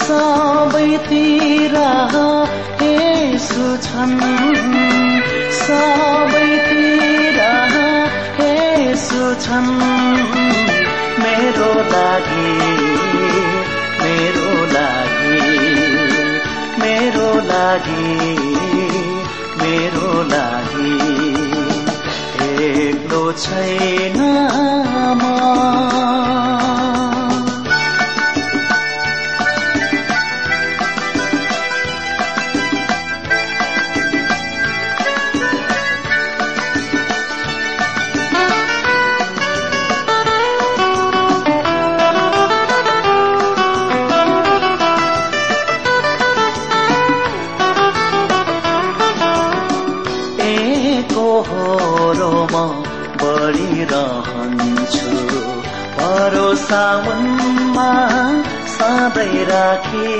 सबैतिर यसु छन्। सबैतिर यसु छन्। मेरो लागि मेरो लागि मेरो लागि मेरो लागि एक्लो छैन म। बढिरहन्छु भरोसा उनमा सधैँ राखे।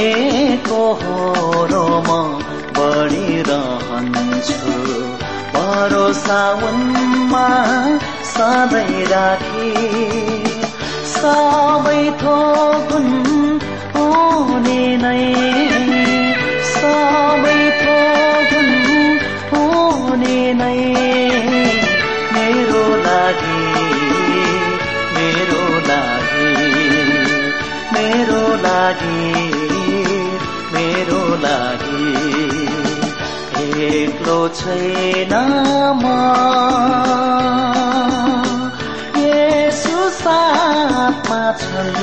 एकोहोरोमा बढिरहन्छु। भरोसा उनमा सधैँ राखे। सबै थोकुन् हुने नै। सबै थोकुन् हुने नै मेरो लागि मेरो लागि मेरो लागि मेरो लागि एक्लो छैन म यसु साथमा छन्।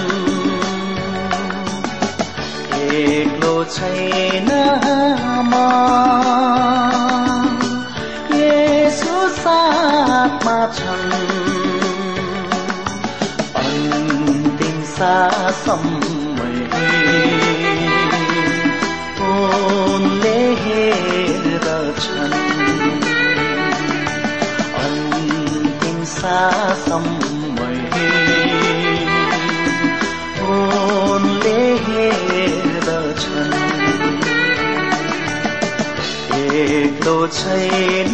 एक्लो छैन म यसु साथमा छन् अन्तिम सासम्म उनले हेर्दछन् अन्तिम सासम्म छैन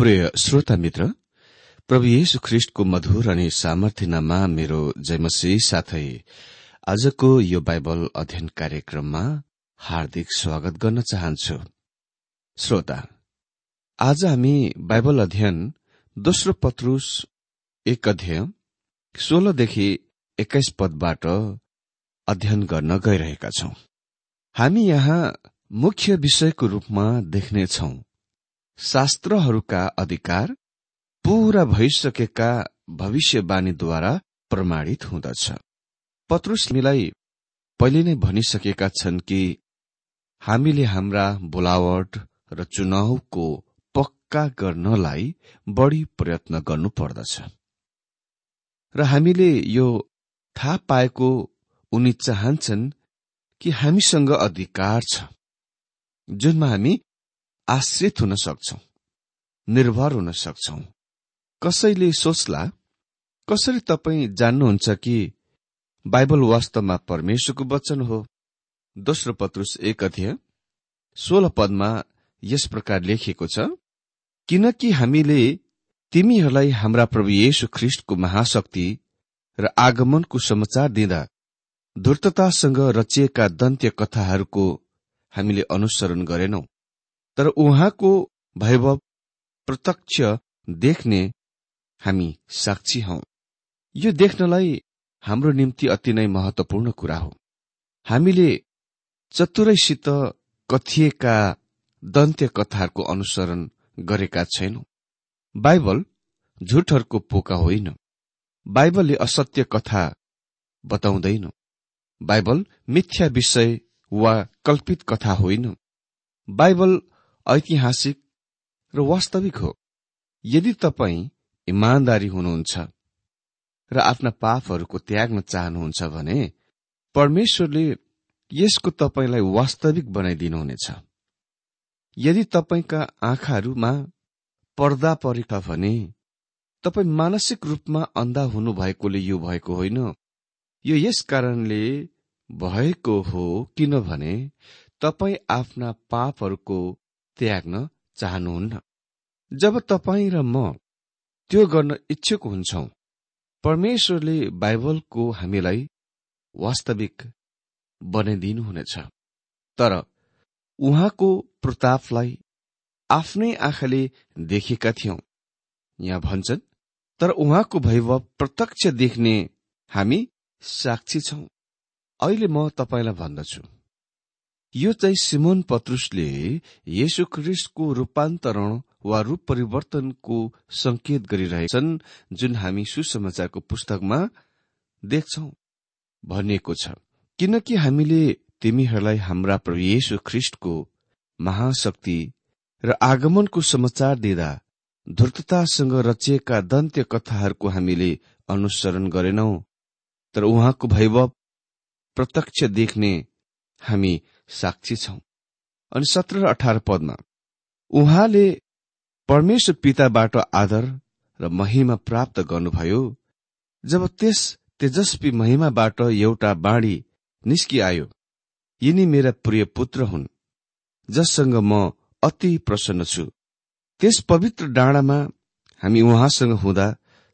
प्रिय श्रोता मित्र प्रभु येशु ख्रिष्टको मधुर अनि सामर्थ्यनामा मेरो जयमसी साथै आजको यो बाइबल अध्ययन कार्यक्रममा हार्दिक स्वागत गर्न चाहन्छु। श्रोता आज हामी बाइबल अध्ययन दोस्रो पत्रुस एक अध्यय सोह्रदेखि एक्काइस पदबाट अध्ययन गर्न गइरहेका छौं। हामी यहाँ मुख्य विषयको रूपमा देख्नेछौ शास्त्रहरूका अधिकार पूरा भइसकेका भविष्यवाणीद्वारा प्रमाणित हुँदछ। पत्रुसमीलाई पहिले नै भनिसकेका छन् कि हामीले हाम्रा बोलावट र चुनावको पक्का गर्नलाई बढ़ी प्रयत्न गर्नुपर्दछ। र हामीले यो थाहा पाएको उनी चाहन्छन् कि हामीसँग अधिकार छ जुनमा हामी आश्रित हुन सक्छौ निर्भर हुन सक्छौ। कसैले सोच्ला कसरी तपाईँ जान्नुहुन्छ कि बाइबल वास्तवमा परमेश्वरको वचन हो? दोस्रो पत्रुस एक अध्यय सोह्र पदमा यस प्रकार लेखिएको छ किनकि हामीले तिमीहरूलाई हाम्रा प्रभु येशु ख्रिष्टको महाशक्ति र आगमनको समाचार दिँदा धूर्ततासँग रचिएका दन्त्य कथाहरूको हामीले अनुसरण गरेनौं। तर उहाँको वैभव प्रत्यक्ष देख्ने हामी साक्षी हौ। यो देख्नलाई हाम्रो निम्ति अति नै महत्वपूर्ण कुरा हो। हामीले चतुरैसित कथिएका दन्त्य कथाहरूको अनुसरण गरेका छैनौं। बाइबल झुटहरूको पोका होइन। बाइबलले असत्य कथा बताउँदैन। बाइबल मिथ्या विषय वा कल्पित कथा होइन। बाइबल ऐतिहासिक र वास्तविक हो। यदि तपाईँ इमान्दारी हुनुहुन्छ र आफ्ना पापहरूको त्याग्न चाहनुहुन्छ भने परमेश्वरले यसको तपाईँलाई वास्तविक बनाइदिनुहुनेछ। यदि तपाईँका आँखाहरूमा पर्दा परेका भने तपाईँ मानसिक रूपमा अन्धा हुनु भएकोले यो भएको होइन। यो यस कारणले भएको हो किनभने तपाईँ आफ्ना पापहरूको त्याग्न चाहनुहुन्न। जब तपाईँ र म त्यो गर्न इच्छुक हुन्छौ परमेश्वरले बाइबलको हामीलाई वास्तविक बनाइदिनुहुनेछ। तर उहाँको प्रतापलाई आफ्नै आँखाले देखेका थियौं। यहाँ भन्छन् तर उहाँको वैभव प्रत्यक्ष देख्ने हामी साक्षी छौं। अहिले म तपाईँलाई भन्दछु। यो चाहिँ सिमोन पत्रुसले येशु ख्रिस्टको रूपान्तरण वा रूप परिवर्तनको संकेत गरिरहेछन् जुन हामी सुसमाचारको पुस्तकमा देख्छौ। भनिएको छ किनकि हामीले तिमीहरूलाई हाम्रा प्रभु येशु ख्रिस्टको महाशक्ति र आगमनको समाचार दिँदा धूर्ततासँग रचिएका दन्त्य कथाहरूको हामीले अनुसरण गरेनौ तर उहाँको वैभव प्रत्यक्ष देख्ने हामी साक्षी छौं। अनि सत्र र अठार पदमा उहाँले परमेश्वर पिताबाट आदर र महिमा प्राप्त गर्नुभयो जब त्यस तेजस्वी महिमाबाट एउटा बाणी निस्किआयो यिनी मेरा प्रिय पुत्र हुन् जससँग म अति प्रसन्न छु। त्यस पवित्र डाँडामा हामी उहाँसँग हुँदा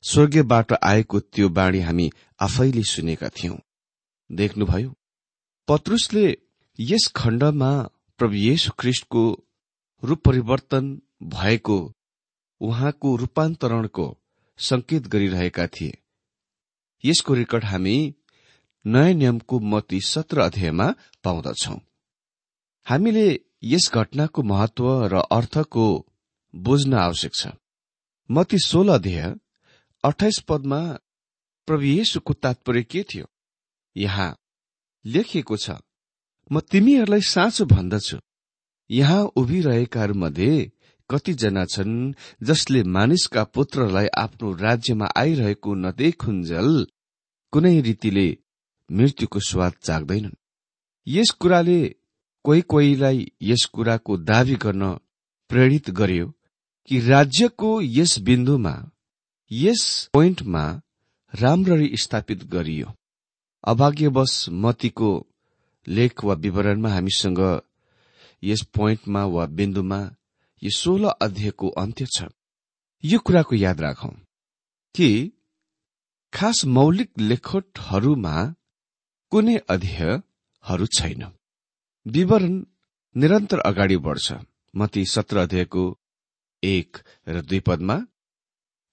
स्वर्गीयबाट आएको त्यो बाणी हामी आफैले सुनेका थियौं। देख्नुभयो पत्रुसले यस खण्डमा प्रभु येशु ख्रिष्टको रूप परिवर्तन भएको उहाँको रूपान्तरणको संकेत गरिरहेका थिए। यसको रेकर्ड हामी नयाँ नियमको मती सत्र अध्यायमा पाउँदछौ। हामीले यस घटनाको महत्व र अर्थको बुझ्न आवश्यक छ। मती सोह्र अध्याय अठाइस पदमा प्रभु येशुको तात्पर्य के थियो? यहाँ लेखिएको छ म तिमीहरूलाई साँचो भन्दछु। यहाँ उभिरहेकाहरूमध्ये कतिजना छन् जसले मानिसका पुत्रलाई आफ्नो राज्यमा आइरहेको नदेखुन्जेल कुनै रीतिले मृत्युको स्वाद चाख्दैनन् यस कुराले कोही कोहीलाई यस कुराको दावी गर्न प्रेरित गर्यो कि राज्यको यस बिन्दुमा यस पोइन्टमा राम्ररी स्थापित गरियो। अभाग्यवश मतीको लेख वा विवरणमा हामीसँग यस पोइन्टमा वा बिन्दुमा यो सोह्र अध्यायको अन्त्य छ। यो कुराको याद राखौं कि खास मौलिक लेखोटहरूमा कुनै अध्यायहरू छैन। विवरण निरन्तर अगाडि बढ्छ। मती सत्र अध्यायको एक र दुई पदमा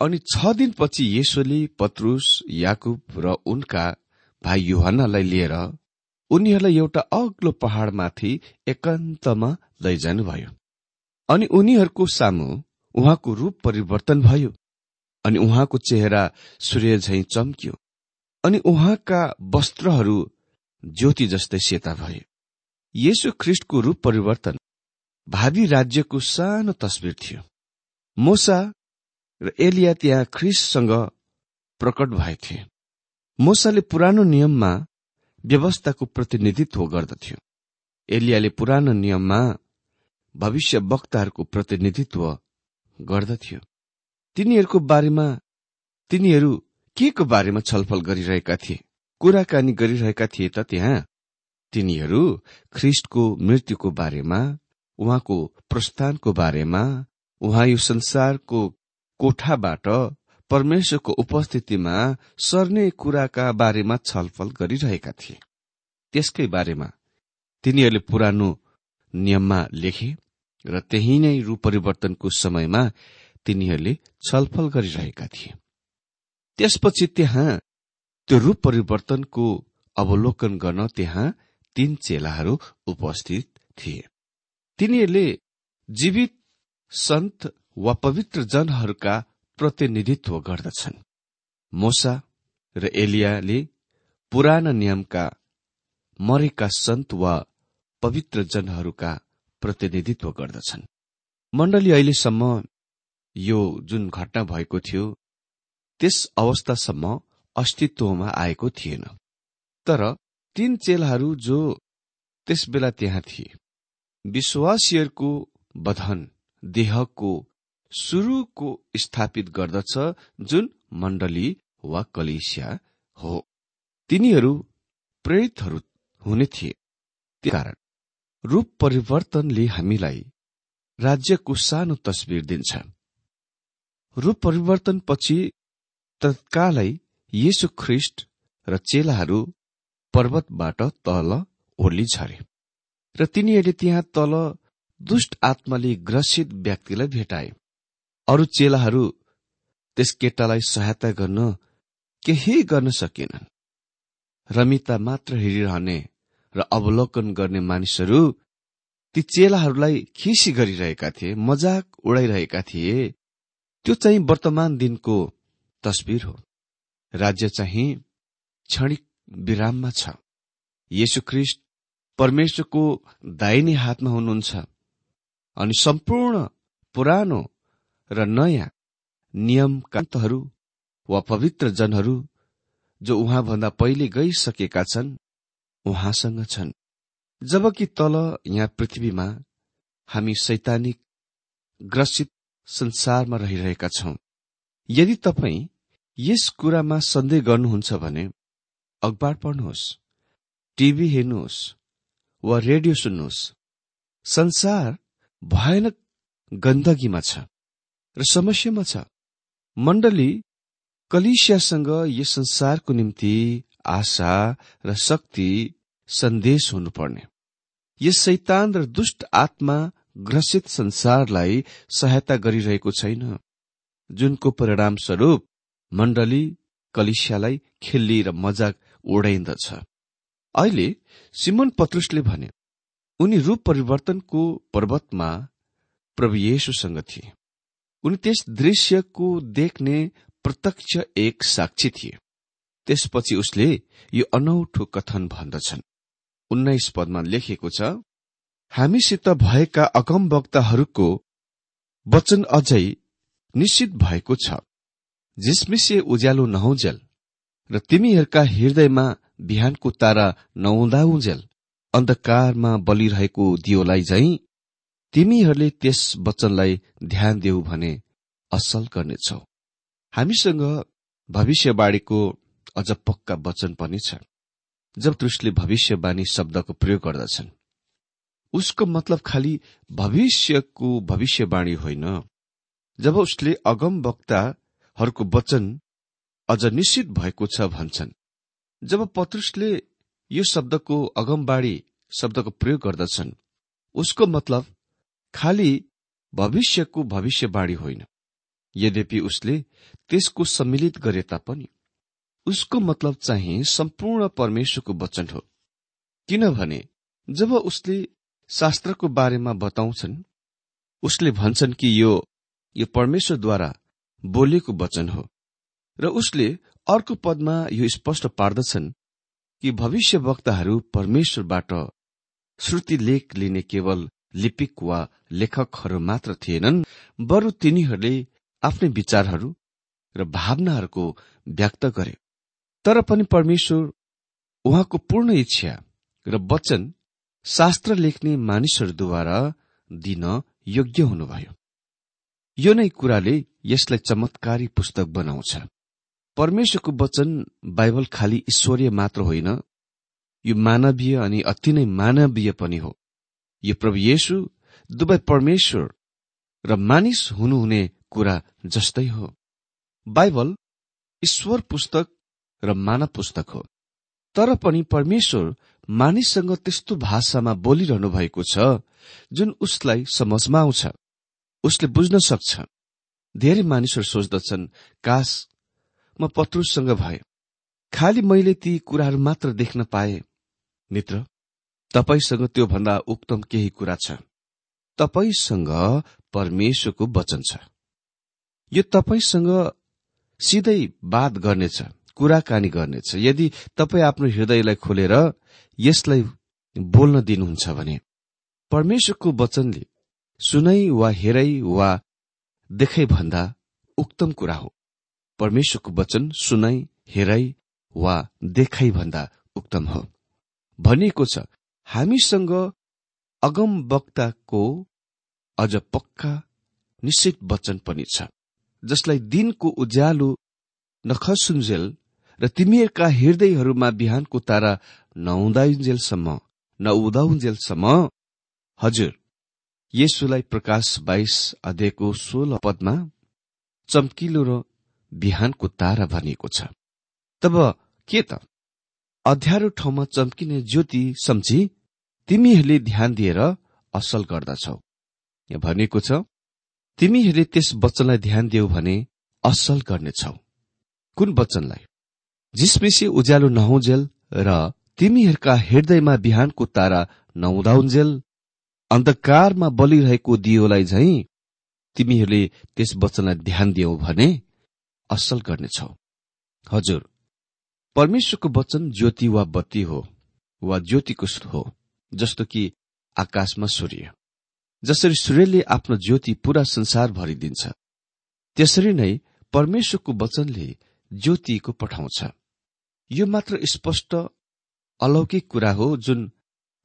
अनि छ दिनपछि येशोले पत्रुस याकुब र उनका भाइ युहन्नालाई लिएर उनीहरूलाई एउटा अग्लो पहाड़माथि एकान्तमा लैजानुभयो। अनि उनीहरूको सामु उहाँको रूप परिवर्तन भयो अनि उहाँको चेहरा सूर्य झैं चम्कियो अनि उहाँका वस्त्रहरू ज्योति जस्तै सेता भए। येशु ख्रिष्टको रूप परिवर्तन भावी राज्यको सानो तस्विर थियो। मोसा र एलिया त्यहाँ ख्रिससँग प्रकट भएथे मोसाले पुरानो नियममा व्यवस्थाको प्रतिनिधित्व गर्दथ्यो। एलियाले पुरानो नियममा भविष्य वक्ताहरूको प्रतिनिधित्व गर्दथ्यो। तिनीहरूको बारेमा तिनीहरू के को बारेमा छलफल गरिरहेका थिए कुराकानी गरिरहेका थिए त त्यहाँ। तिनीहरू ख्रिस्टको मृत्युको बारेमा उहाँको प्रस्थानको बारेमा उहाँ यो संसारको कोठाबाट परमेश्वरको उपस्थितिमा सर्ने कुराका बारेमा छलफल गरिरहेका थिए। त्यसकै बारेमा तिनीहरूले पुरानो नियममा लेखे र त्यही नै रूप परिवर्तनको समयमा तिनीहरूले छलफल गरिरहेका थिए। त्यसपछि त्यहाँ त्यो रूप परिवर्तनको अवलोकन गर्न त्यहाँ तीन चेलाहरू उपस्थित थिए। तिनीहरूले जीवित सन्त वा पवित्र जनहरूका प्रतिनिधित्व गर्दछन्। मोसा र एलियाले पुराना नियमका मरेका सन्त वा पवित्र जनहरूका प्रतिनिधित्व गर्दछन्। मण्डली अहिलेसम्म यो जुन घटना भएको थियो त्यस अवस्थासम्म अस्तित्वमा आएको थिएन। तर तीन चेलाहरू जो त्यस बेला त्यहाँ थिए विश्वासीहरूको बधन देहको सुरुको स्थापित गर्दछ जुन मण्डली वा कलेसिया हो। तिनीहरू प्रेरितहरू हुने थिए। कारण रूप परिवर्तनले हामीलाई राज्यको सानो तस्विर दिन्छ। रूप परिवर्तनपछि तत्कालै येशु ख्रिष्ट र चेलाहरू पर्वतबाट तल ओर्ली झरे र तिनीहरूले त्यहाँ तल दुष्ट आत्माले ग्रसित व्यक्तिलाई भेटाए। अरू चेलाहरू त्यस केटालाई सहायता गर्न केही गर्न सकेनन्। रमिता मात्र हेरिरहने र अवलोकन गर्ने मानिसहरू ती चेलाहरूलाई खिसी गरिरहेका थिए मजाक उडाइरहेका थिए। त्यो चाहिँ वर्तमान दिनको तस्विर हो। राज्य चाहिँ क्षणिक विराममा छ। येशु ख्रिस्ट परमेश्वरको दाहिने हातमा हुनुहुन्छ अनि सम्पूर्ण पुरानो र नयाँ नियमकान्तहरू वा पवित्र जनहरू जो उहाँभन्दा पहिले गइसकेका छन् उहाँसँग छन्। जबकि तल यहाँ पृथ्वीमा हामी सैतानिक ग्रसित संसारमा रहिरहेका छौं। यदि तपाईँ यस कुरामा सन्देह गर्नुहुन्छ भने अखबार पढ्नुहोस् टिभी हेर्नुहोस् वा रेडियो सुन्नुहोस्। संसार भयानक गन्दगीमा छ। र समस्यामा छ। मण्डली कलिसियासँग यस संसारको निम्ति आशा र शक्ति सन्देश हुनुपर्ने। यस शैतान र दुष्ट आत्मा ग्रसित संसारलाई सहायता गरिरहेको छैन। जुनको परिणाम स्वरूप मण्डली कलिसियालाई खेल्ली र मजाक उडाइन्दछ। अहिले सिमन पत्रुसले भने उनी रूप परिवर्तनको पर्वतमा प्रभु थिए। उनी त्यस दृश्यको देख्ने प्रत्यक्ष एक साक्षी थिए। त्यसपछि उसले यो अनौठो कथन भन्दछन्। उन्नाइस पदमा लेखिएको छ हामीसित भएका अगमवक्ताहरूको वचन अझै निश्चित भएको छ। जिसमिसे उज्यालो नहुजेल र तिमीहरूका हृदयमा बिहानको तारा नहुँदाउजेल। अन्धकारमा बलिरहेको दियोलाई झै तिमीहरूले त्यस वचनलाई ध्यान देऊ भने असल गर्नेछौ। हामीसँग भविष्यवाणीको अझ पक्का वचन पनि छ। जब तुसले भविष्यवाणी शब्दको प्रयोग गर्दछन् उसको मतलब खालि भविष्यको भविष्यवाणी होइन। जब उसले अगम वक्ताहरूको वचन अझ निश्चित भएको छ भन्छन् जब पत्रुसले यो शब्दको अगमबाडी शब्दको प्रयोग गर्दछन् उसको मतलब खालि भविष्यको भविष्यवाणी होइन। यद्यपि उसले त्यसको सम्मिलित गरे तापनि उसको मतलब चाहिँ सम्पूर्ण परमेश्वरको वचन हो। किनभने जब उसले शास्त्रको बारेमा बताउँछन् उसले भन्छन् कि यो यो परमेश्वरद्वारा बोलिएको वचन हो। र उसले अर्को पदमा यो स्पष्ट पार्दछन् कि भविष्य वक्ताहरू परमेश्वरबाट श्रुति लेख लिने केवल लिपिक वा लेखकहरू मात्र थिएनन् बरु तिनीहरूले आफ्नै विचारहरू र भावनाहरूको व्यक्त गरे। तर पनि परमेश्वर उहाँको पूर्ण इच्छा र वचन शास्त्र लेख्ने मानिसहरूद्वारा दिन योग्य हुनुभयो। यो नै कुराले यसलाई चमत्कारी पुस्तक बनाउँछ। परमेश्वरको वचन बाइबल खालि ईश्वरीय मात्र होइन यो मानवीय अनि अति नै मानवीय पनि हो। यो प्रभु येशु दुवै परमेश्वर र मानिस हुनुहुने कुरा जस्तै हो। बाइबल ईश्वर पुस्तक र मानव पुस्तक हो। तर पनि परमेश्वर मानिससँग त्यस्तो भाषामा बोलिरहनु भएको छ जुन उसलाई समझमा आउँछ। उसले बुझ्न सक्छ। धेरै मानिसहरू सोच्दछन् काश म पत्रुससँग भए। खालि मैले ती कुराहरू मात्र देख्न पाए। मित्र तपाईँसँग त्योभन्दा उक्तम केही कुरा छ। तपाईँसँग परमेश्वरको वचन छ। यो तपाईँसँग सिधै बात गर्नेछ कुराकानी गर्नेछ। यदि तपाईँ आफ्नो हृदयलाई खोलेर यसलाई बोल्न दिनुहुन्छ भने परमेश्वरको वचनले सुनै वा हेरै वा देखाइ भन्दा उक्तम कुरा हो। परमेश्वरको वचन सुनाई हेराई वा देखाई भन्दा उक्तम हो। भनिएको छ हामीसँग अगम वक्ताको अझ पक्का निश्चित वचन पनि छ जसलाई दिनको उज्यालो नखसुन्जेल र तिमीहरूका हृदयहरूमा बिहानको तारा नहुँदाउन्जेलसम्म नउदाउन्जेलसम्म हजुर येसुलाई प्रकाश बाइस अध्ययको सोह्र पदमा चम्किलो र बिहानको तारा भनिएको छ। तब के त? अध्यारो ठाउँमा चम्किने ज्योति सम्झी तिमीहरूले ध्यान दिएर असल गर्दछौ। यहाँ भनिएको छ तिमीहरूले त्यस वचनलाई ध्यान दियो भने असल गर्नेछौ। कुन वचनलाई? जिसमिसी उज्यालो नहुजेल र तिमीहरूका हृदयमा बिहानको तारा नहुँदाउन्जेल अन्धकारमा बलिरहेको दियोलाई झै तिमीहरूले त्यस वचनलाई ध्यान दियौ भने असल गर्नेछौ। हजुर परमेश्वरको वचन ज्योति वा बत्ती हो वा ज्योतिको हो जस्तो कि आकाशमा सूर्य। जसरी सूर्यले आफ्नो ज्योति पूरा संसार भरिदिन्छ त्यसरी नै परमेश्वरको वचनले ज्योतिको पठाउँछ। यो मात्र स्पष्ट अलौकिक कुरा हो जुन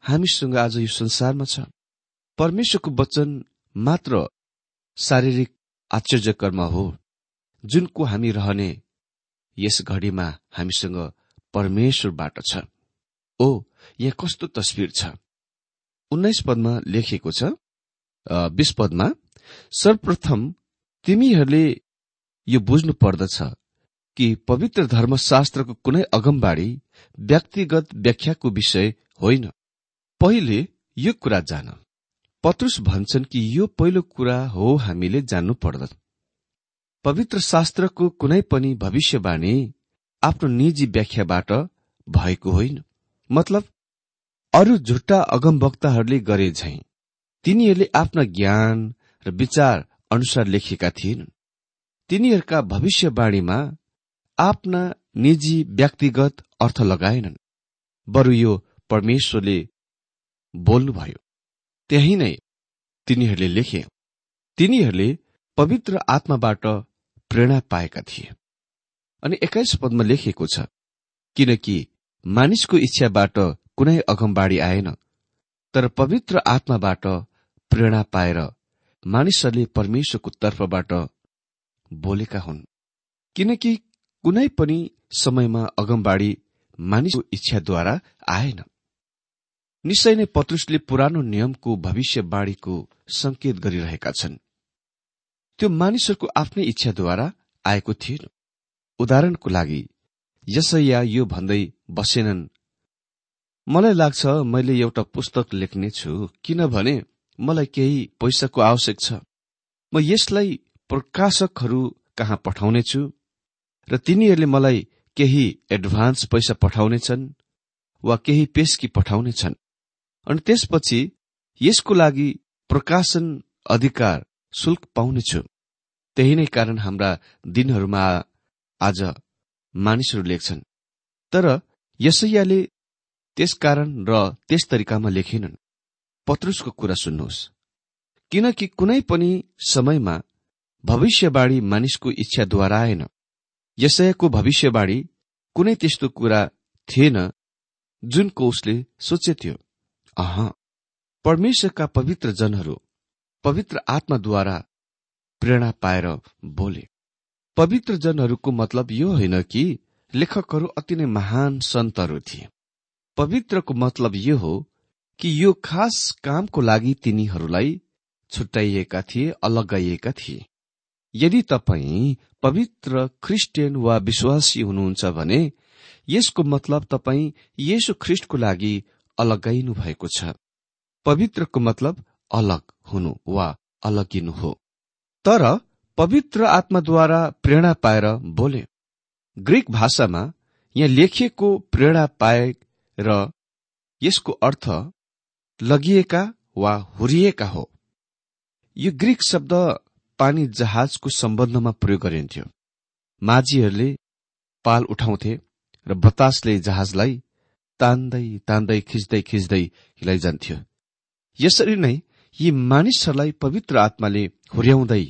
हामीसँग आज यो संसारमा छ। परमेश्वरको वचन मात्र शारीरिक आश्चर्यकर्म हो जुनको हामी रहने यस घडीमा हामीसँग परमेश्वरबाट छ। ओ यहाँ कस्तो तस्विर छ? उन्नाइस पदमा लेखिएको छ बीस पदमा सर्वप्रथम तिमीहरूले यो बुझ्नु पर्दछ कि पवित्र धर्मशास्त्रको कुनै अगमबाडी व्यक्तिगत व्याख्याको विषय होइन। पहिले यो कुरा जान। पत्रुस भन्छन् कि यो पहिलो कुरा हो हामीले जान्नु पर्दछ। पवित्र शास्त्रको कुनै पनि भविष्यवाणी आफ्नो निजी व्याख्याबाट भएको होइन। मतलब अरू झुट्टा अगमवक्ताहरूले गरे झै तिनीहरूले आफ्ना ज्ञान र विचार अनुसार लेखेका थिएनन् तिनीहरूका भविष्यवाणीमा आफ्ना निजी व्यक्तिगत अर्थ लगाएनन् बरु यो परमेश्वरले बोल्नुभयो। त्यही नै तिनीहरूले लेखे। तिनीहरूले पवित्र आत्माबाट प्रेरणा पाएका थिए। अनि एक्काइस पदमा लेखिएको छ किनकि मानिसको इच्छाबाट कुनै अगमबाडी आएन तर पवित्र आत्माबाट प्रेरणा पाएर मानिसहरूले परमेश्वरको तर्फबाट बोलेका हुन्। किनकि कुनै पनि समयमा अगमबाडी मानिसको इच्छाद्वारा आएन। निश्चय नै पत्रुसले पुरानो नियमको भविष्यवाणीको संकेत गरिरहेका छन्। त्यो मानिसहरूको आफ्नै इच्छाद्वारा आएको थिएन। उदाहरणको लागि यसैया यो भन्दै बसेनन् मलाई लाग्छ मैले एउटा पुस्तक लेख्नेछु किनभने मलाई केही पैसाको आवश्यक छ। म यसलाई प्रकाशकहरू कहाँ पठाउनेछु? र तिनीहरूले मलाई केही एडभान्स पैसा पठाउनेछन् वा केही पेस्की पठाउनेछन्। अनि त्यसपछि यसको लागि प्रकाशन अधिकार शुल्क पाउनेछु त्यही नै कारण हाम्रा दिनहरूमा आज मानिसहरू लेख्छन्। तर यसैयाले त्यसकारण र त्यस तरिकामा लेखेनन्। पत्रुसको कुरा सुन्नुहोस्। किनकि कुनै पनि समयमा भविष्यवाणी मानिसको इच्छाद्वारा आएन। यसैको भविष्यवाणी कुनै त्यस्तो कुरा थिएन जुनको उसले सोचेथ्यो अह परमेश्वरका पवित्र जनहरू पवित्र आत्माद्वारा प्रेरणा पाएर बोले। पवित्र जनहरूको मतलब यो होइन कि लेखकहरू अति नै महान सन्तहरू थिए। पवित्रको मतलब यो हो कि यो खास कामको लागि तिनीहरूलाई छुट्याइएका थिए अलगाइएका थिए। यदि तपाईँ पवित्र क्रिस्चियन वा विश्वासी हुनुहुन्छ भने यसको मतलब तपाईँ येशु ख्रिस्टको लागि अलगाइनु भएको छ। पवित्रको मतलब अलग हुनु वा अलगिनु हो। तर पवित्र आत्माद्वारा प्रेरणा पाएर बोले। ग्रिक भाषामा यहाँ लेखिएको प्रेरणा पाए र यसको अर्थ लगिएका वा हुरिएका हो। यो ग्रिक शब्द पानी जहाजको सम्बन्धमा प्रयोग गरिन्थ्यो। माझीहरूले पाल उठाउँथे र बतासले जहाजलाई तान्दै तान्दै खिच्दै खिच्दै लैजान्थ्यो यसरी नै यी मानिसहरूलाई पवित्र आत्माले हुर्याउँदै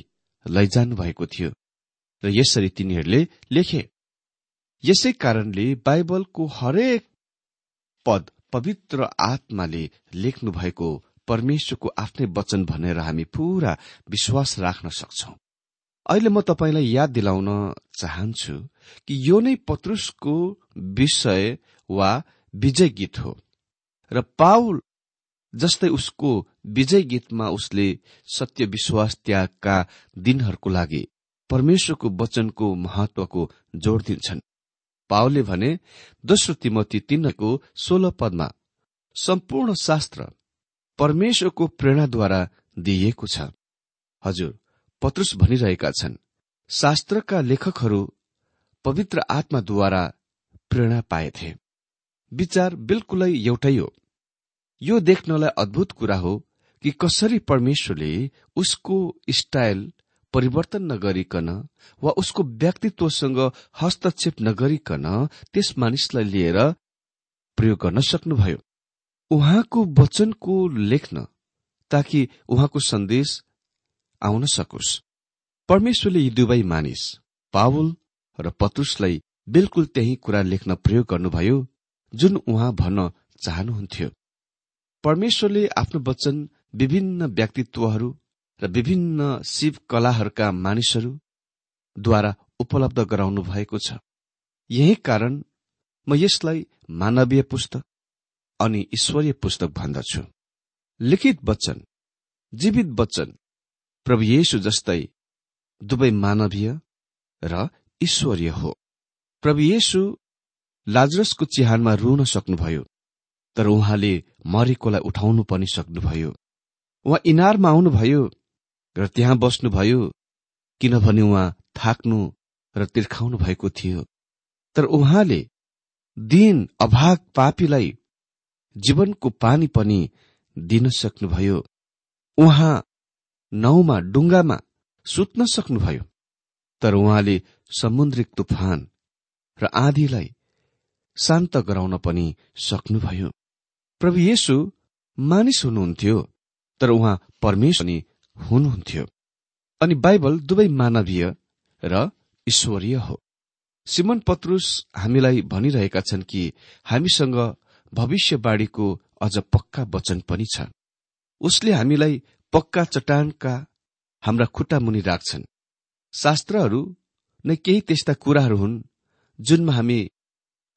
लैजानु भएको थियो। र यसरी तिनीहरूले लेखे यसै कारणले बाइबलको हरेक पद पवित्र आत्माले लेख्नु भएको परमेश्वरको आफ्नै वचन भनेर हामी पूरा विश्वास राख्न सक्छौ। अहिले म तपाईँलाई याद दिलाउन चाहन्छु कि यो नै पत्रुसको विषय वा विजय गीत हो। र पाउल जस्तै उसको विजय गीतमा उसले सत्य विश्वास त्यागका दिनहरूको लागि परमेश्वरको वचनको महत्वको जोड़ दिन्छन्। पावलले भने दोस्रो तिमती तिनको सोह्र पदमा सम्पूर्ण शास्त्र परमेश्वरको प्रेरणाद्वारा दिइएको छ। हजुर पत्रुस भनिरहेका छन् शास्त्रका लेखकहरू पवित्र आत्माद्वारा प्रेरणा पाएथे। विचार बिल्कुलै एउटै हो। यो देख्नलाई अद्भुत कुरा हो कि कसरी परमेश्वरले उसको स्टाइल परिवर्तन नगरिकन वा उसको व्यक्तित्वसँग हस्तक्षेप नगरिकन त्यस मानिसलाई लिएर प्रयोग गर्न सक्नुभयो। उहाँको वचनको लेख्न ताकि उहाँको सन्देश आउन सकोस्। परमेश्वरले यी दुवै मानिस पावल र पतुसलाई बिल्कुल त्यही कुरा लेख्न प्रयोग गर्नुभयो जुन उहाँ भन्न चाहनुहुन्थ्यो। परमेश्वरले आफ्नो वचन विभिन्न व्यक्तित्वहरू र विभिन्न शिव कलाहरूका मानिसहरूद्वारा उपलब्ध गराउनु भएको छ। यही कारण म यसलाई मानवीय पुस्तक अनि ईश्वरीय पुस्तक भन्दछु। लिखित वचन जीवित वचन प्रभु येशु जस्तै दुवै मानवीय र ईश्वरीय हो। प्रभु येशु लाजरसको चिहानमा रुन सक्नुभयो। तर उहाँले मरेकोलाई उठाउनु पनि सक्नुभयो। उहाँ इनारमा आउनुभयो र त्यहाँ बस्नुभयो किनभने उहाँ थाक्नु र तिर्खाउनु भएको थियो। तर उहाँले दिन अभाग पापीलाई जीवनको पानी पनि दिन सक्नुभयो। उहाँ नौमा डुङ्गामा सुत्न सक्नुभयो। तर उहाँले समुद्रिक तुफान र आँधीलाई शान्त गराउन पनि सक्नुभयो। प्रभु येशु मानिस हुनुहुन्थ्यो तर उहाँ परमेश्वर पनि हुनुहुन्थ्यो। अनि बाइबल दुवै मानवीय र ईश्वरीय हो। सिमन पत्रुस हामीलाई भनिरहेका छन् कि हामीसँग भविष्यवाणीको अझ पक्का वचन पनि छ। उसले हामीलाई पक्का चट्टानका हाम्रा खुट्टा मुनि राख्छन्। शास्त्रहरू नै केही त्यस्ता कुराहरू हुन् जुनमा हामी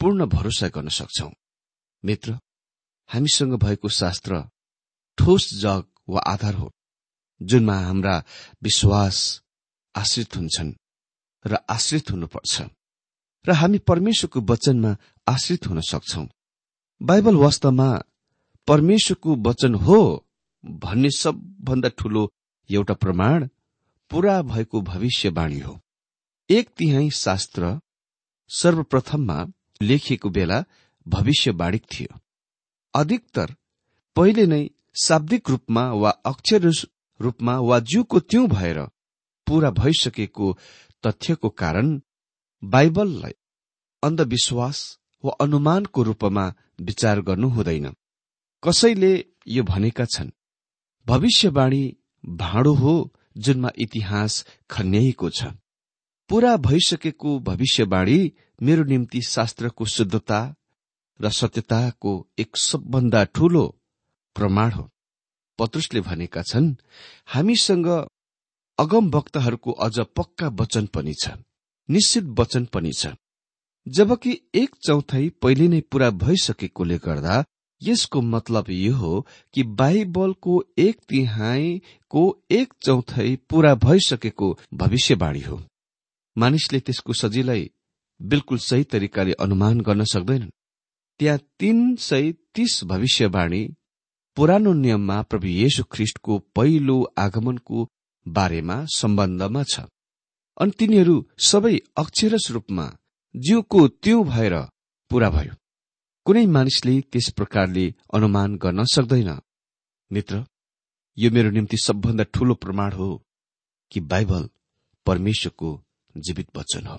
पूर्ण भरोसा गर्न सक्छौ। मित्र हामीसँग भएको शास्त्र ठोस जग वा आधार हो जुनमा हाम्रा विश्वास आश्रित हुन्छन् र आश्रित हुनुपर्छ। र हामी परमेश्वरको वचनमा आश्रित हुन सक्छौ। बाइबल वास्तवमा परमेश्वरको वचन हो भन्ने सबभन्दा ठूलो एउटा प्रमाण पूरा भएको भविष्यवाणी हो। एक तिहाई शास्त्र सर्वप्रथममा लेखिएको बेला भविष्यवाणी थियो। अधिकतर पहिले नै शाब्दिक रूपमा वा अक्षर रूपमा वा ज्यूको त्यौं भएर पूरा भइसकेको तथ्यको कारण बाइबललाई अन्धविश्वास वा अनुमानको रूपमा विचार गर्नु हुँदैन। कसैले यो भनेका छन् भविष्यवाणी भाँडो हो जुनमा इतिहास खन्याइएको छ। पूरा भइसकेको भविष्यवाणी मेरो निम्ति शास्त्रको शुद्धता र सत्यताको एक सबभन्दा ठूलो प्रमाण हो। पत्रुसले भनेका छन् हामीसँग अगम भक्तहरूको अझ पक्का वचन पनि छ निश्चित वचन पनि छ। जबकि एक चौथाइ पहिले नै पूरा भइसकेकोले गर्दा यसको मतलब यो हो कि बाइबलको एक तिहाईको एक चौथाइ पूरा भइसकेको भविष्यवाणी हो। मानिसले त्यसको सजिलै बिल्कुल सही तरिकाले अनुमान गर्न सक्दैनन्। त्यहाँ तीन सय तीस भविष्यवाणी पुरानो नियममा प्रभु येशु ख्रिष्टको पहिलो आगमनको बारेमा सम्बन्धमा छ। अनि तिनीहरू सबै अक्षरस रूपमा जिउको त्यो भएर पूरा भयो। कुनै मानिसले त्यस प्रकारले अनुमान गर्न सक्दैन। मित्र यो मेरो निम्ति सबभन्दा ठूलो प्रमाण हो कि बाइबल परमेश्वरको जीवित वचन हो।